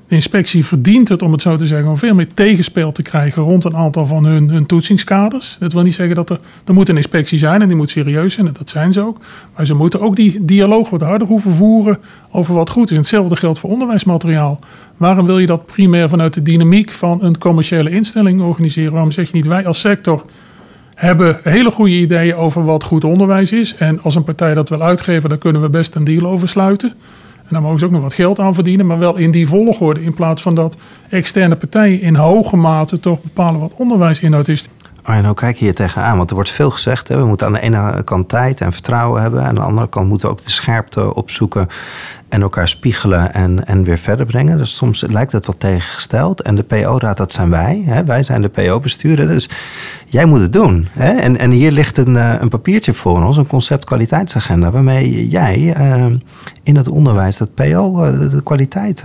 De inspectie verdient het, om het zo te zeggen, om veel meer tegenspel te krijgen rond een aantal van hun, hun toetsingskaders. Dat wil niet zeggen dat er, er moet een inspectie zijn en die moet serieus zijn, en dat zijn ze ook. Maar ze moeten ook die dialoog wat harder hoeven voeren over wat goed is. hetzelfde geldt voor onderwijsmateriaal. Waarom wil je dat primair vanuit de dynamiek van een commerciële instelling organiseren? Waarom zeg je niet wij als sector hebben hele goede ideeën over wat goed onderwijs is. En als een partij dat wil uitgeven, dan kunnen we best een deal over sluiten. En daar mogen ze ook nog wat geld aan verdienen, maar wel in die volgorde. In plaats van dat externe partijen in hoge mate toch bepalen wat onderwijsinhoud is. Arjen, hoe kijk je hier tegenaan? Want er wordt veel gezegd. Hè? We moeten aan de ene kant tijd en vertrouwen hebben. En aan de andere kant moeten we ook de scherpte opzoeken. En elkaar spiegelen en, en weer verder brengen. Dus soms lijkt het wat tegengesteld. En de PO-raad, dat zijn wij. Hè? Wij zijn de PO-bestuurder. Dus jij moet het doen. Hè? En, en hier ligt een, eh, een papiertje voor ons, een concept kwaliteitsagenda, waarmee jij uh, in het onderwijs dat PO uh, de kwaliteit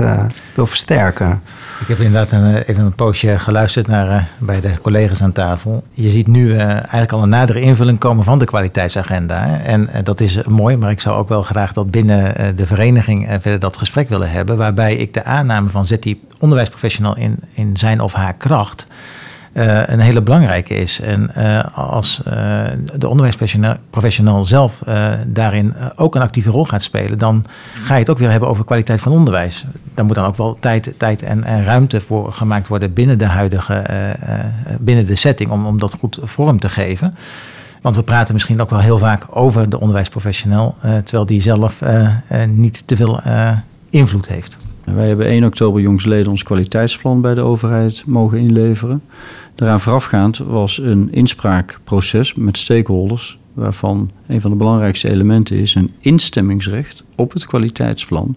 wil versterken. Ik heb inderdaad een, even een poosje geluisterd naar bij de collega's aan tafel. Je ziet nu eigenlijk al een nadere invulling komen van de kwaliteitsagenda. Hè? En dat is mooi, maar ik zou ook wel graag dat binnen de vereniging verder dat gesprek willen hebben. Waarbij ik de aanname van zet die onderwijsprofessional in, in zijn of haar kracht uh, een hele belangrijke is. En uh, als uh, de onderwijsprofessional zelf daarin ook een actieve rol gaat spelen, dan ga je het ook weer hebben over kwaliteit van onderwijs. Daar moet dan ook wel tijd, tijd en, en ruimte voor gemaakt worden binnen de huidige, binnen de setting, om, om dat goed vorm te geven. Want we praten misschien ook wel heel vaak over de onderwijsprofessional, terwijl die zelf niet te veel invloed heeft. Wij hebben 1 oktober jongsleden ons kwaliteitsplan bij de overheid mogen inleveren. Daaraan voorafgaand was een inspraakproces met stakeholders, waarvan een van de belangrijkste elementen is een instemmingsrecht op het kwaliteitsplan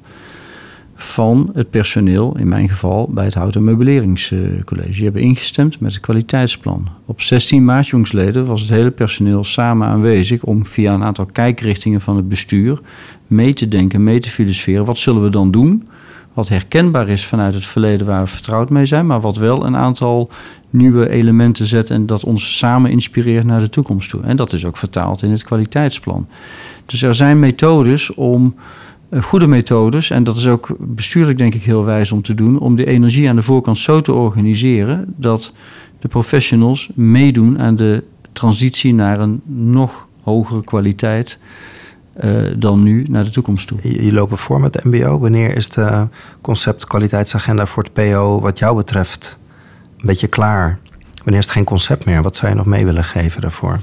van het personeel, in mijn geval bij het Hout- en Meubeleringscollege. Die hebben ingestemd met het kwaliteitsplan. Op 16 maart jongsleden was het hele personeel samen aanwezig om via een aantal kijkrichtingen van het bestuur mee te denken, mee te filosoferen. Wat zullen we dan doen? Wat herkenbaar is vanuit het verleden waar we vertrouwd mee zijn, maar wat wel een aantal nieuwe elementen zet en dat ons samen inspireert naar de toekomst toe. En dat is ook vertaald in het kwaliteitsplan. Dus er zijn methodes om, goede methodes, en dat is ook bestuurlijk denk ik heel wijs om te doen, om de energie aan de voorkant zo te organiseren dat de professionals meedoen aan de transitie naar een nog hogere kwaliteit. Uh, dan nu naar de toekomst toe. Je, je lopen voor met de MBO. Wanneer is de concept kwaliteitsagenda voor het PO wat jou betreft een beetje klaar? Wanneer is het geen concept meer? Wat zou je nog mee willen geven daarvoor?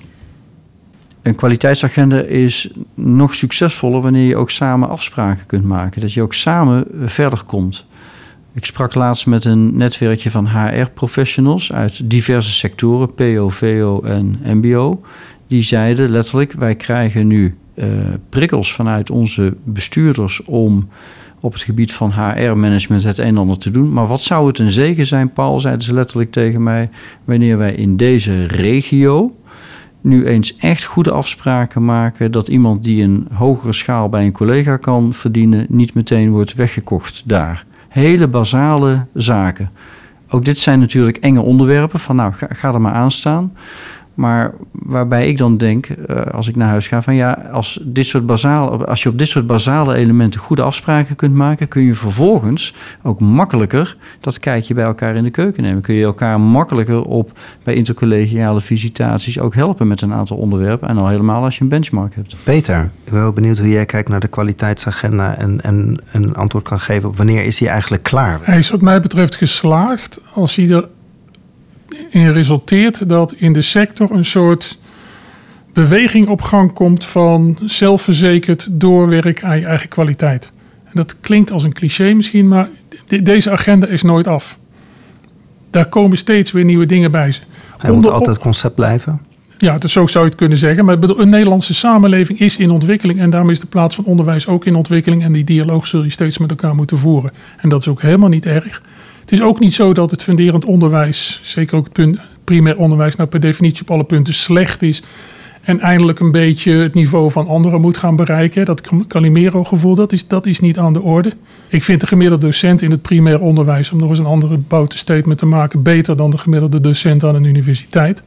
Een kwaliteitsagenda is nog succesvoller wanneer je ook samen afspraken kunt maken. Dat je ook samen verder komt. Ik sprak laatst met een netwerkje van HR-professionals uit diverse sectoren, PO, VO en MBO. Die zeiden letterlijk: wij krijgen nu uh, prikkels vanuit onze bestuurders om op het gebied van HR-management het een en ander te doen. Maar wat zou het een zegen zijn, Paul, zeiden ze letterlijk tegen mij, wanneer wij in deze regio nu eens echt goede afspraken maken dat iemand die een hogere schaal bij een collega kan verdienen, niet meteen wordt weggekocht daar. Hele basale zaken. Ook dit zijn natuurlijk enge onderwerpen van nou, ga, er maar aan staan. Maar waarbij ik dan denk, uh, als ik naar huis ga, van ja, als, dit soort basale, als je op dit soort basale elementen goede afspraken kunt maken, kun je vervolgens ook makkelijker dat kijkje bij elkaar in de keuken nemen. Kun je elkaar makkelijker op bij intercollegiale visitaties ook helpen met een aantal onderwerpen. En al helemaal als je een benchmark hebt. Peter, ik ben wel benieuwd hoe jij kijkt naar de kwaliteitsagenda en, en een antwoord kan geven op wanneer is die eigenlijk klaar? Hij is wat mij betreft geslaagd als hij er in resulteert dat in de sector een soort beweging op gang komt van zelfverzekerd doorwerk aan je eigen kwaliteit. En dat klinkt als een cliché misschien, maar deze agenda is nooit af. Daar komen steeds weer nieuwe dingen bij ze. Hij moet altijd concept blijven. Ja, dus zo zou je het kunnen zeggen. Maar een Nederlandse samenleving is in ontwikkeling. En daarom is de plaats van onderwijs ook in ontwikkeling. En die dialoog zul je steeds met elkaar moeten voeren. En dat is ook helemaal niet erg. Het is ook niet zo dat het funderend onderwijs, zeker ook het primair onderwijs, nou per definitie op alle punten slecht is. En eindelijk een beetje het niveau van anderen moet gaan bereiken. Dat Calimero-gevoel, dat is, dat is niet aan de orde. Ik vind de gemiddelde docent in het primair onderwijs, om nog eens een andere bouten statement te maken, beter dan de gemiddelde docent aan een universiteit.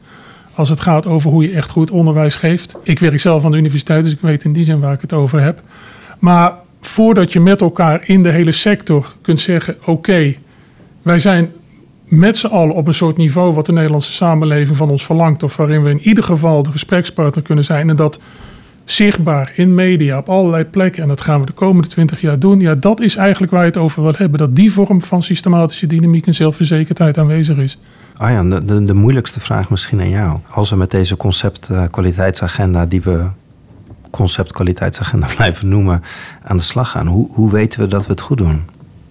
Als het gaat over hoe je echt goed onderwijs geeft. Ik werk zelf aan de universiteit, dus ik weet in die zin waar ik het over heb. Maar voordat je met elkaar in de hele sector kunt zeggen: oké, wij zijn met z'n allen op een soort niveau wat de Nederlandse samenleving van ons verlangt. Of waarin we in ieder geval de gesprekspartner kunnen zijn. En dat zichtbaar in media op allerlei plekken. En dat gaan we de komende twintig jaar doen. Ja, dat is eigenlijk waar je het over wil hebben. Dat die vorm van systematische dynamiek en zelfverzekerdheid aanwezig is. Arjan, de, de, de moeilijkste vraag misschien aan jou. Als we met deze concept uh, kwaliteitsagenda, die we concept kwaliteitsagenda (laughs) blijven noemen, aan de slag gaan. Hoe, hoe weten we dat we het goed doen?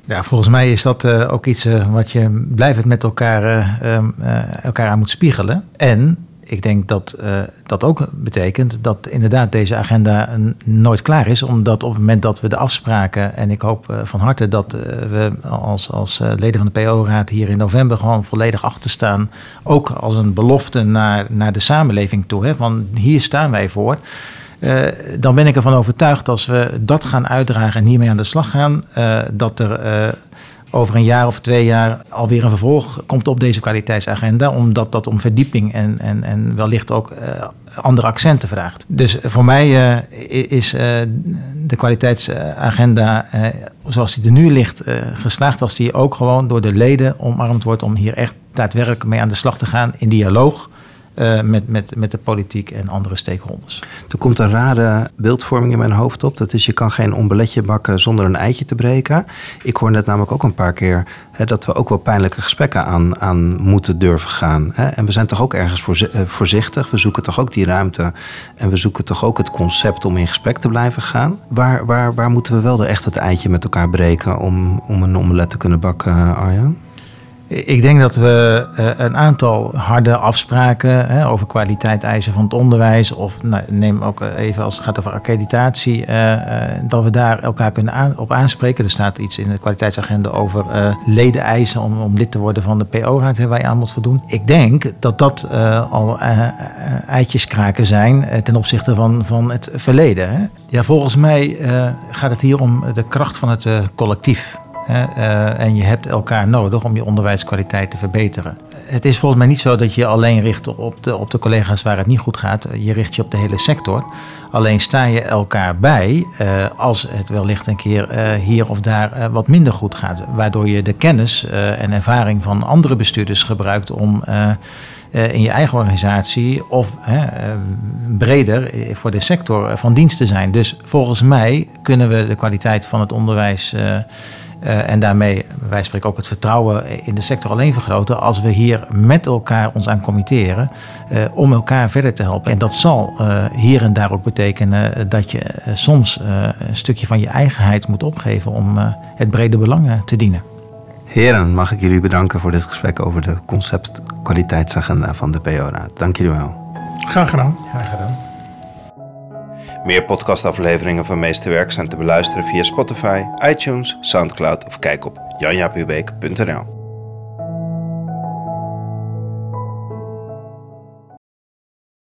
Ja, volgens mij is dat uh, ook iets uh, wat je blijvend met elkaar, uh, elkaar aan moet spiegelen. En ik denk dat dat ook betekent dat inderdaad deze agenda nooit klaar is. Omdat op het moment dat we de afspraken, en ik hoop van harte dat we als, als leden van de PO-raad hier in november gewoon volledig achter staan. Ook als een belofte naar, naar de samenleving toe. Hè, van hier staan wij voor. Dan ben ik ervan overtuigd als we dat gaan uitdragen en hiermee aan de slag gaan, dat er over een jaar of twee jaar alweer een vervolg komt op deze kwaliteitsagenda. Omdat dat om verdieping en, en, en wellicht ook andere accenten vraagt. Dus voor mij is de kwaliteitsagenda zoals die er nu ligt geslaagd als die ook gewoon door de leden omarmd wordt om hier echt daadwerkelijk mee aan de slag te gaan in dialoog uh, met, met, met de politiek en andere stakeholders. Er komt een rare beeldvorming in mijn hoofd op. Dat is, je kan geen ombeletje bakken zonder een eitje te breken. Ik hoor net namelijk ook een paar keer hè, dat we ook wel pijnlijke gesprekken aan, aan moeten durven gaan. Hè. En we zijn toch ook ergens eh, voorzichtig. We zoeken toch ook die ruimte. En we zoeken toch ook het concept om in gesprek te blijven gaan. Waar, waar, waar moeten we wel de echt het eitje met elkaar breken om, om een omelet te kunnen bakken, Arjan? Ik denk dat we uh, een aantal harde afspraken hè, over kwaliteit eisen van het onderwijs, of nou, neem ook even als het gaat over accreditatie, uh, uh, dat we daar elkaar kunnen op aanspreken. Er staat iets in de kwaliteitsagenda over leden eisen om, om lid te worden van de PO-raad, waar je aan moet voldoen. Ik denk dat dat al eitjes kraken zijn ten opzichte van, van het verleden. Hè. Ja, volgens mij gaat het hier om de kracht van het collectief. Uh, en je hebt elkaar nodig om je onderwijskwaliteit te verbeteren. Het is volgens mij niet zo dat je alleen richt op de, op de collega's waar het niet goed gaat. Je richt je op de hele sector. Alleen sta je elkaar bij uh, als het wellicht een keer uh, hier of daar wat minder goed gaat. Waardoor je de kennis en ervaring van andere bestuurders gebruikt om in je eigen organisatie of breder voor de sector van dienst te zijn. Dus volgens mij kunnen we de kwaliteit van het onderwijs uh, en daarmee, wij spreken ook het vertrouwen in de sector alleen vergroten als we hier met elkaar ons aan committeren uh, om elkaar verder te helpen. En dat zal uh, hier en daar ook betekenen dat je soms een stukje van je eigenheid moet opgeven om het brede belang te dienen. Heren, mag ik jullie bedanken voor dit gesprek over de concept kwaliteitsagenda van de PO-raad. Dank jullie wel. Graag gedaan. Graag gedaan. Meer podcastafleveringen van Meesterwerk zijn te beluisteren via Spotify, iTunes, Soundcloud of kijk op janjapubeek.nl.